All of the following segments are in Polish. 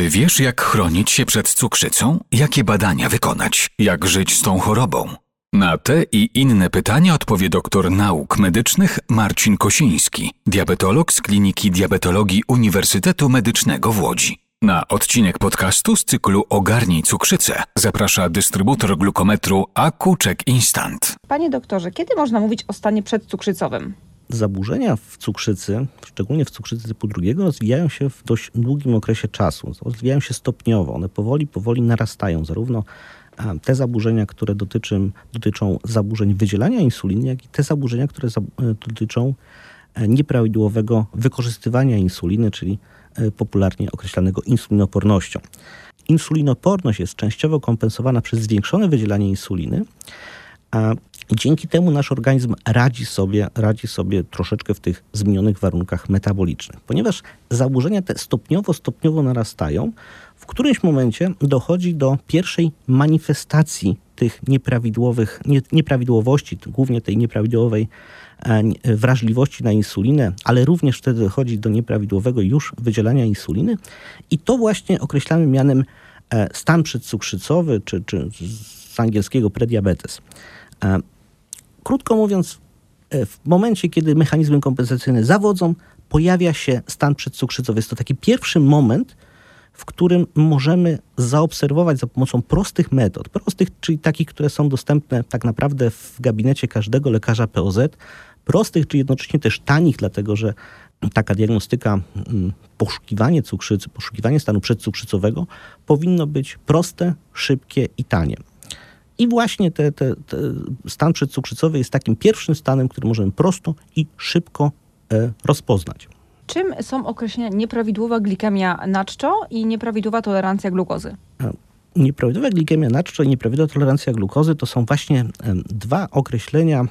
Czy wiesz, jak chronić się przed cukrzycą? Jakie badania wykonać? Jak żyć z tą chorobą? Na te i inne pytania odpowie doktor nauk medycznych Marcin Kosiński, diabetolog z Kliniki Diabetologii Uniwersytetu Medycznego w Łodzi. Na odcinek podcastu z cyklu Ogarnij cukrzycę zaprasza dystrybutor glukometru Akuczek Instant. Panie doktorze, kiedy można mówić o stanie przedcukrzycowym? Zaburzenia w cukrzycy, szczególnie w cukrzycy typu drugiego, rozwijają się w dość długim okresie czasu. Rozwijają się stopniowo. One powoli, powoli narastają. Zarówno te zaburzenia, które dotyczą, dotyczą zaburzeń wydzielania insuliny, jak i te zaburzenia, które za, dotyczą e, nieprawidłowego wykorzystywania insuliny, czyli e, popularnie określanego insulinopornością. Insulinoporność jest częściowo kompensowana przez zwiększone wydzielanie insuliny, a dzięki temu nasz organizm radzi sobie, radzi sobie troszeczkę w tych zmienionych warunkach metabolicznych. Ponieważ zaburzenia te stopniowo, stopniowo narastają, w którymś momencie dochodzi do pierwszej manifestacji tych nieprawidłowych, nie, nieprawidłowości, głównie tej nieprawidłowej e, wrażliwości na insulinę, ale również wtedy dochodzi do nieprawidłowego już wydzielania insuliny i to właśnie określamy mianem e, stan przedcukrzycowy, czy, czy z angielskiego prediabetes. E, krótko mówiąc, w momencie, kiedy mechanizmy kompensacyjne zawodzą, pojawia się stan przedcukrzycowy. Jest to taki pierwszy moment, w którym możemy zaobserwować za pomocą prostych metod, prostych, czyli takich, które są dostępne tak naprawdę w gabinecie każdego lekarza POZ, prostych, czy jednocześnie też tanich, dlatego że taka diagnostyka, mm, poszukiwanie cukrzycy, poszukiwanie stanu przedcukrzycowego powinno być proste, szybkie i tanie. I właśnie te, te, te stan przedcukrzycowy jest takim pierwszym stanem, który możemy prosto i szybko e, rozpoznać. Czym są określenia nieprawidłowa glikemia na czczo i nieprawidłowa tolerancja glukozy? Nieprawidłowa glikemia na czczo i nieprawidłowa tolerancja glukozy to są właśnie dwa określenia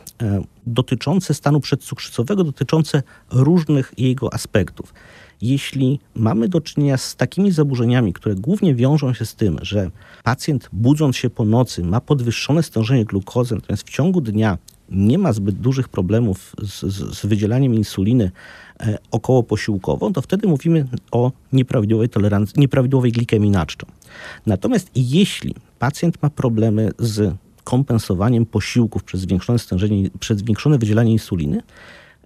dotyczące stanu przedcukrzycowego, dotyczące różnych jego aspektów. Jeśli mamy do czynienia z takimi zaburzeniami, które głównie wiążą się z tym, że pacjent budząc się po nocy ma podwyższone stężenie glukozy, natomiast w ciągu dnia nie ma zbyt dużych problemów z, z, z wydzielaniem insuliny e, około posiłkową, to wtedy mówimy o nieprawidłowej tolerancji, nieprawidłowej glikemii na czczo. Natomiast jeśli pacjent ma problemy z kompensowaniem posiłków przez zwiększone stężenie, przez zwiększone wydzielanie insuliny,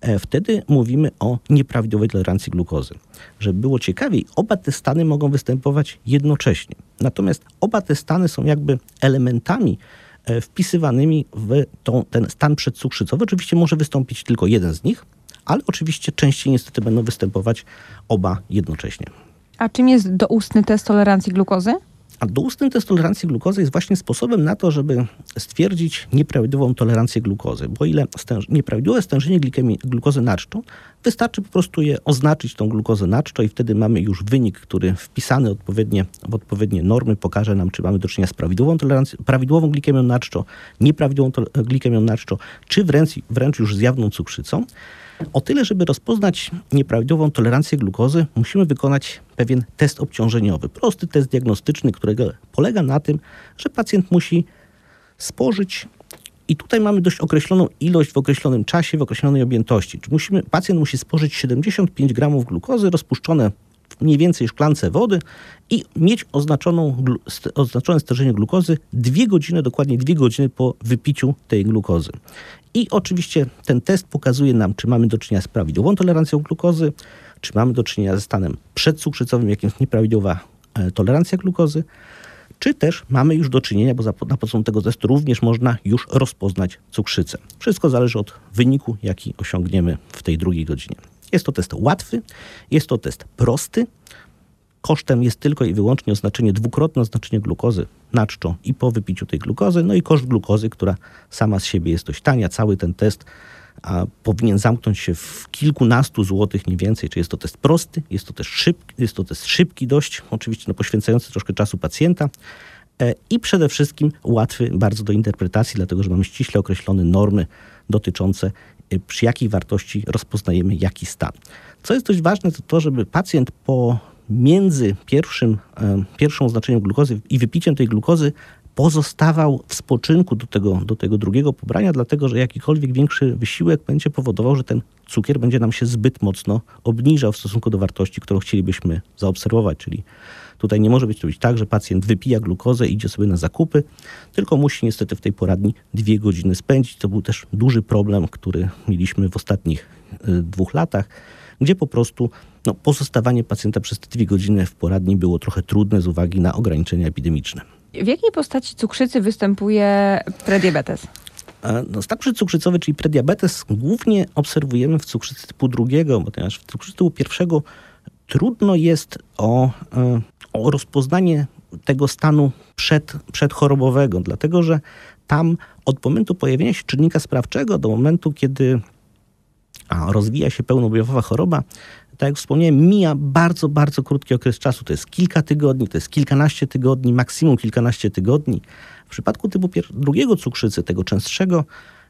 e, wtedy mówimy o nieprawidłowej tolerancji glukozy. Żeby było ciekawiej, oba te stany mogą występować jednocześnie. Natomiast oba te stany są jakby elementami wpisywanymi w tą, ten stan przedcukrzycowy. Oczywiście może wystąpić tylko jeden z nich, ale oczywiście częściej niestety będą występować oba jednocześnie. A czym jest doustny test tolerancji glukozy? A doustny test tolerancji glukozy jest właśnie sposobem na to, żeby stwierdzić nieprawidłową tolerancję glukozy. Bo ile stęż, nieprawidłowe stężenie glukozy naczczo, wystarczy po prostu je oznaczyć tą glukozę naczczo i wtedy mamy już wynik, który wpisany odpowiednie, w odpowiednie normy pokaże nam, czy mamy do czynienia z prawidłową, tolerancją, prawidłową glikemią naczczo, nieprawidłową glikemią naczczo, czy wręcz, wręcz już zjawną cukrzycą. O tyle, żeby rozpoznać nieprawidłową tolerancję glukozy, musimy wykonać pewien test obciążeniowy. Prosty test diagnostyczny, którego polega na tym, że pacjent musi spożyć i tutaj mamy dość określoną ilość w określonym czasie, w określonej objętości. Czy musimy, pacjent musi spożyć 75 gramów glukozy rozpuszczone w mniej więcej szklance wody i mieć oznaczoną, oznaczone stężenie glukozy dwie godziny, dokładnie dwie godziny po wypiciu tej glukozy. I oczywiście ten test pokazuje nam, czy mamy do czynienia z prawidłową tolerancją glukozy, czy mamy do czynienia ze stanem przedcukrzycowym, jakim jest nieprawidłowa e, tolerancja glukozy, czy też mamy już do czynienia, bo na podstawie tego testu również można już rozpoznać cukrzycę. Wszystko zależy od wyniku, jaki osiągniemy w tej drugiej godzinie. Jest to test łatwy, jest to test prosty. Kosztem jest tylko i wyłącznie oznaczenie, dwukrotne oznaczenie glukozy na czczo i po wypiciu tej glukozy, no i koszt glukozy, która sama z siebie jest dość tania. Cały ten test a, powinien zamknąć się w kilkunastu złotych mniej więcej. Czy jest to test prosty, jest to, też szybki, jest to test szybki dość, oczywiście no, poświęcający troszkę czasu pacjenta e, i przede wszystkim łatwy bardzo do interpretacji, dlatego że mamy ściśle określone normy dotyczące e, przy jakiej wartości rozpoznajemy jaki stan. Co jest dość ważne, to to, żeby pacjent po między pierwszym, pierwszą oznaczeniem glukozy i wypiciem tej glukozy pozostawał w spoczynku do tego, do tego drugiego pobrania, dlatego że jakikolwiek większy wysiłek będzie powodował, że ten cukier będzie nam się zbyt mocno obniżał w stosunku do wartości, którą chcielibyśmy zaobserwować, czyli Tutaj nie może być to być tak, że pacjent wypija glukozę, idzie sobie na zakupy, tylko musi niestety w tej poradni dwie godziny spędzić. To był też duży problem, który mieliśmy w ostatnich y, dwóch latach, gdzie po prostu no, pozostawanie pacjenta przez te dwie godziny w poradni było trochę trudne z uwagi na ograniczenia epidemiczne. W jakiej postaci cukrzycy występuje prediabetes? No, stan przedcukrzycowy, czyli prediabetes, głównie obserwujemy w cukrzycy typu drugiego, ponieważ w cukrzycy typu pierwszego trudno jest o, e, o rozpoznanie tego stanu przed, przedchorobowego, dlatego że tam od momentu pojawienia się czynnika sprawczego do momentu, kiedy rozwija się pełnoobjawowa choroba, tak jak wspomniałem, mija bardzo, bardzo krótki okres czasu. To jest kilka tygodni, to jest kilkanaście tygodni, maksimum kilkanaście tygodni. W przypadku typu drugiego cukrzycy, tego częstszego,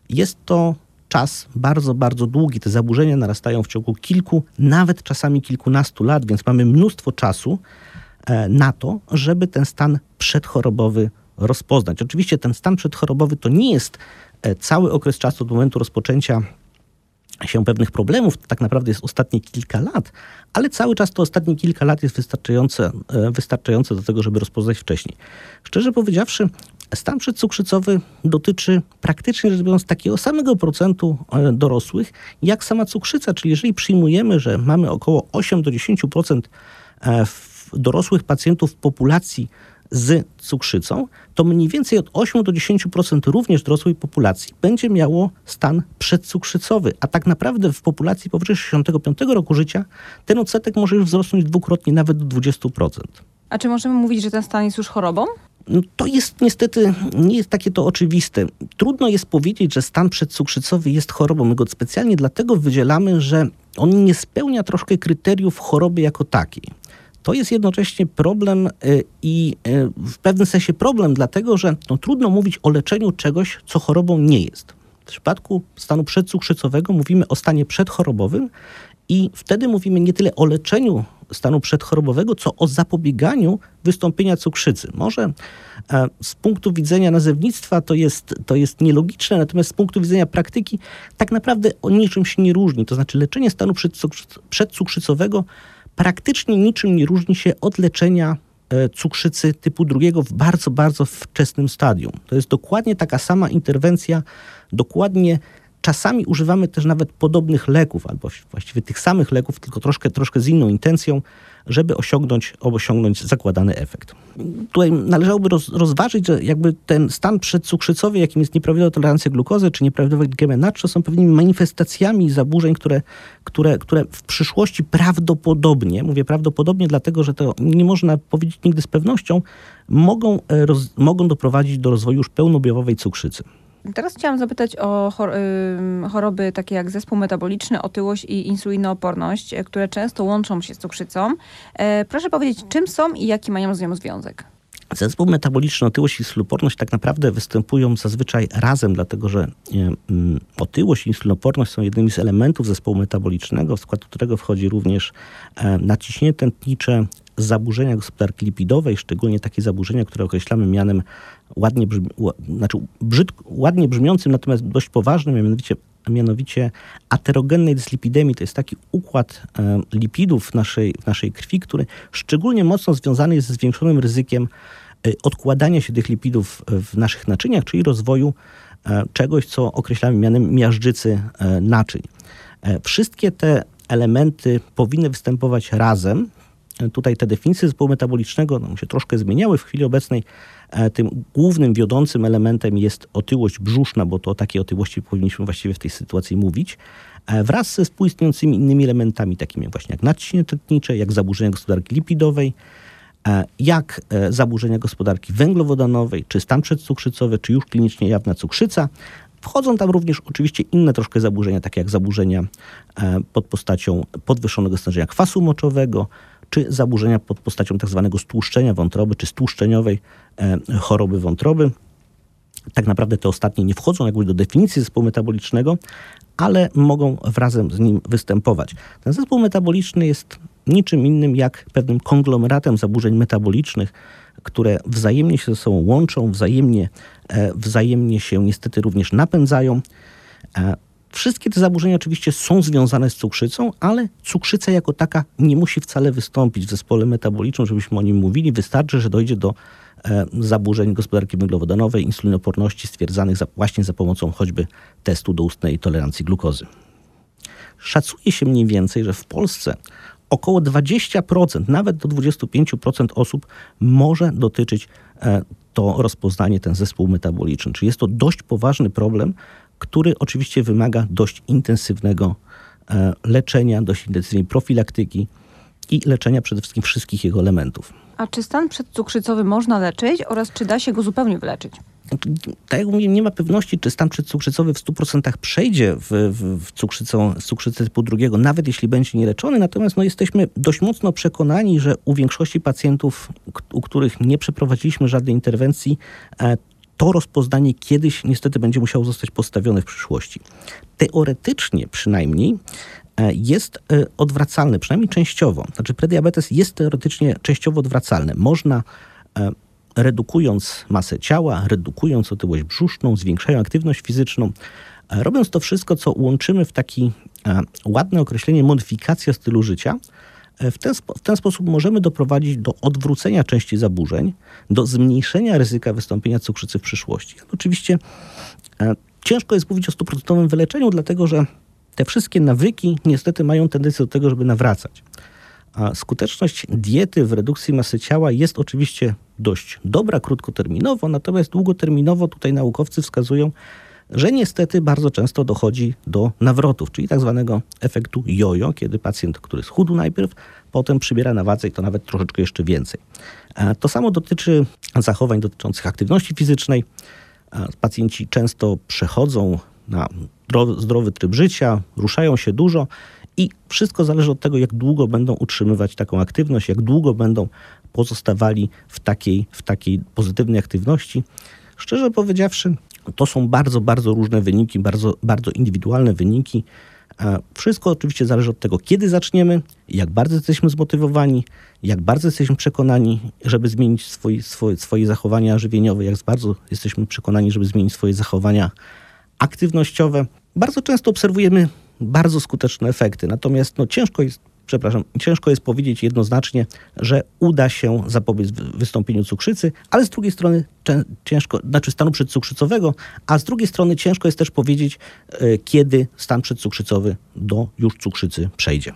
jest to czas bardzo, bardzo długi. Te zaburzenia narastają w ciągu kilku, nawet czasami kilkunastu lat, więc mamy mnóstwo czasu e, na to, żeby ten stan przedchorobowy rozpoznać. Oczywiście ten stan przedchorobowy to nie jest e, cały okres czasu od momentu rozpoczęcia się pewnych problemów, to tak naprawdę jest ostatnie kilka lat, ale cały czas to ostatnie kilka lat jest wystarczające, e, wystarczające do tego, żeby rozpoznać wcześniej. Szczerze powiedziawszy, stan przedcukrzycowy dotyczy praktycznie rzecz biorąc takiego samego procentu e, dorosłych, jak sama cukrzyca, czyli jeżeli przyjmujemy, że mamy około 8 do 10% e, dorosłych pacjentów w populacji z cukrzycą, to mniej więcej od 8 do 10% również dorosłej populacji będzie miało stan przedcukrzycowy, a tak naprawdę w populacji powyżej 65 roku życia ten odsetek może już wzrosnąć dwukrotnie, nawet do 20%. A czy możemy mówić, że ten stan jest już chorobą? No, to jest niestety, nie jest takie to oczywiste. Trudno jest powiedzieć, że stan przedcukrzycowy jest chorobą. My go specjalnie dlatego wydzielamy, że on nie spełnia troszkę kryteriów choroby jako takiej to jest jednocześnie problem y, i y, w pewnym sensie problem, dlatego że no, trudno mówić o leczeniu czegoś, co chorobą nie jest. W przypadku stanu przedcukrzycowego mówimy o stanie przedchorobowym i wtedy mówimy nie tyle o leczeniu stanu przedchorobowego, co o zapobieganiu wystąpienia cukrzycy. Może e, z punktu widzenia nazewnictwa to jest, to jest nielogiczne, natomiast z punktu widzenia praktyki tak naprawdę o niczym się nie różni. To znaczy leczenie stanu przedcukrzycowego praktycznie niczym nie różni się od leczenia e, cukrzycy typu drugiego w bardzo, bardzo wczesnym stadium. To jest dokładnie taka sama interwencja, dokładnie czasami używamy też nawet podobnych leków, albo właściwie tych samych leków, tylko troszkę, troszkę z inną intencją, żeby osiągnąć, osiągnąć zakładany efekt. Tutaj należałoby roz, rozważyć, że jakby ten stan przedcukrzycowy, jakim jest nieprawidłowa tolerancja glukozy, czy nieprawidłowa glikemia natrza, są pewnymi manifestacjami zaburzeń, które, które, które w przyszłości prawdopodobnie, mówię prawdopodobnie dlatego, że to nie można powiedzieć nigdy z pewnością, mogą, e, roz, mogą doprowadzić do rozwoju już pełnoobjawowej cukrzycy. Teraz chciałam zapytać o choroby takie jak zespół metaboliczny, otyłość i insulinooporność, e, które często łączą się z cukrzycą. E, proszę powiedzieć, czym są i jaki mają z nią związek? Zespół metaboliczny, otyłość i insulinoporność tak naprawdę występują zazwyczaj razem, dlatego że mm, otyłość i insulinoporność są jednymi z elementów zespołu metabolicznego, w skład którego wchodzi również e, naciśnienie tętnicze, zaburzenia gospodarki lipidowej, szczególnie takie zaburzenia, które określamy mianem ładnie, brzmi, znaczy brzydko, ładnie brzmiącym, natomiast dość poważnym, mianowicie, mianowicie aterogennej dyslipidemii. To jest taki układ e, lipidów w naszej, w naszej krwi, który szczególnie mocno związany jest ze zwiększonym ryzykiem e, odkładania się tych lipidów w naszych naczyniach, czyli rozwoju e, czegoś, co określamy mianem miażdżycy naczyń. Wszystkie te elementy powinny występować razem, Tutaj te definicje zespołu metabolicznego no, się troszkę zmieniały. W chwili obecnej e, tym głównym, wiodącym elementem jest otyłość brzuszna, bo to o takiej otyłości powinniśmy właściwie w tej sytuacji mówić, e, wraz ze współistniejącymi innymi elementami, takimi właśnie jak nadciśnienie tętnicze, jak zaburzenia gospodarki lipidowej, e, jak zaburzenia gospodarki węglowodanowej, czy stan przedcukrzycowy, czy już klinicznie jawna cukrzyca. Wchodzą tam również oczywiście inne troszkę zaburzenia, takie jak zaburzenia pod postacią podwyższonego stężenia kwasu moczowego, czy zaburzenia pod postacią tak zwanego stłuszczenia wątroby, czy stłuszczeniowej e, choroby wątroby. Tak naprawdę te ostatnie nie wchodzą jakby do definicji zespołu metabolicznego, ale mogą razem z nim występować. Ten zespół metaboliczny jest niczym innym jak pewnym konglomeratem zaburzeń metabolicznych, które wzajemnie się ze sobą łączą, wzajemnie, e, wzajemnie się niestety również napędzają. Wszystkie te zaburzenia oczywiście są związane z cukrzycą, ale cukrzyca jako taka nie musi wcale wystąpić w zespole metabolicznym, żebyśmy o nim mówili. Wystarczy, że dojdzie do e, zaburzeń gospodarki węglowodanowej, insulinoporności stwierdzanych za, właśnie za pomocą choćby testu doustnej tolerancji glukozy. Szacuje się mniej więcej, że w Polsce około 20%, nawet do 25% osób może dotyczyć e, to rozpoznanie, ten zespół metaboliczny. Czyli jest to dość poważny problem, który oczywiście wymaga dość intensywnego e, leczenia, dość intensywnej profilaktyki i leczenia przede wszystkim wszystkich jego elementów. A czy stan przedcukrzycowy można leczyć oraz czy da się go zupełnie wyleczyć? tak jak mówię, nie ma pewności, czy stan przedcukrzycowy w 100% przejdzie w, w, w cukrzycą, cukrzycę typu drugiego, nawet jeśli będzie nieleczony. Natomiast no, jesteśmy dość mocno przekonani, że u większości pacjentów, u których nie przeprowadziliśmy żadnej interwencji, e, to rozpoznanie kiedyś niestety będzie musiało zostać postawione w przyszłości. Teoretycznie przynajmniej e, jest e, odwracalny, przynajmniej częściowo. Znaczy prediabetes jest teoretycznie częściowo odwracalny. Można redukując masę ciała, redukując otyłość brzuszną, zwiększają aktywność fizyczną, e, robiąc to wszystko, co łączymy w taki e, ładne określenie modyfikacja stylu życia, e, w ten, w ten, sposób możemy doprowadzić do odwrócenia części zaburzeń, do zmniejszenia ryzyka wystąpienia cukrzycy w przyszłości. Oczywiście ciężko jest mówić o stuprocentowym wyleczeniu, dlatego że te wszystkie nawyki niestety mają tendencję do tego, żeby nawracać. A skuteczność diety w redukcji masy ciała jest oczywiście dość dobra krótkoterminowo, natomiast długoterminowo tutaj naukowcy wskazują, że niestety bardzo często dochodzi do nawrotów, czyli tak zwanego efektu jojo, kiedy pacjent, który schudł najpierw, potem przybiera na wadze i to nawet troszeczkę jeszcze więcej. To samo dotyczy zachowań dotyczących aktywności fizycznej. Pacjenci często przechodzą na zdrowy tryb życia, ruszają się dużo i wszystko zależy od tego, jak długo będą utrzymywać taką aktywność, jak długo będą pozostawali w takiej, w takiej pozytywnej aktywności. Szczerze powiedziawszy, to są bardzo, bardzo różne wyniki, bardzo, bardzo indywidualne wyniki. Wszystko oczywiście zależy od tego, kiedy zaczniemy, jak bardzo jesteśmy zmotywowani, jak bardzo jesteśmy przekonani, żeby zmienić swój, swoje, swoje zachowania żywieniowe, jak bardzo jesteśmy przekonani, żeby zmienić swoje zachowania aktywnościowe. Bardzo często obserwujemy bardzo skuteczne efekty. Natomiast no, ciężko jest przepraszam, ciężko jest powiedzieć jednoznacznie, że uda się zapobiec wystąpieniu cukrzycy, ale z drugiej strony ciężko, znaczy stanu przedcukrzycowego, a z drugiej strony ciężko jest też powiedzieć, e, kiedy stan przedcukrzycowy do już cukrzycy przejdzie.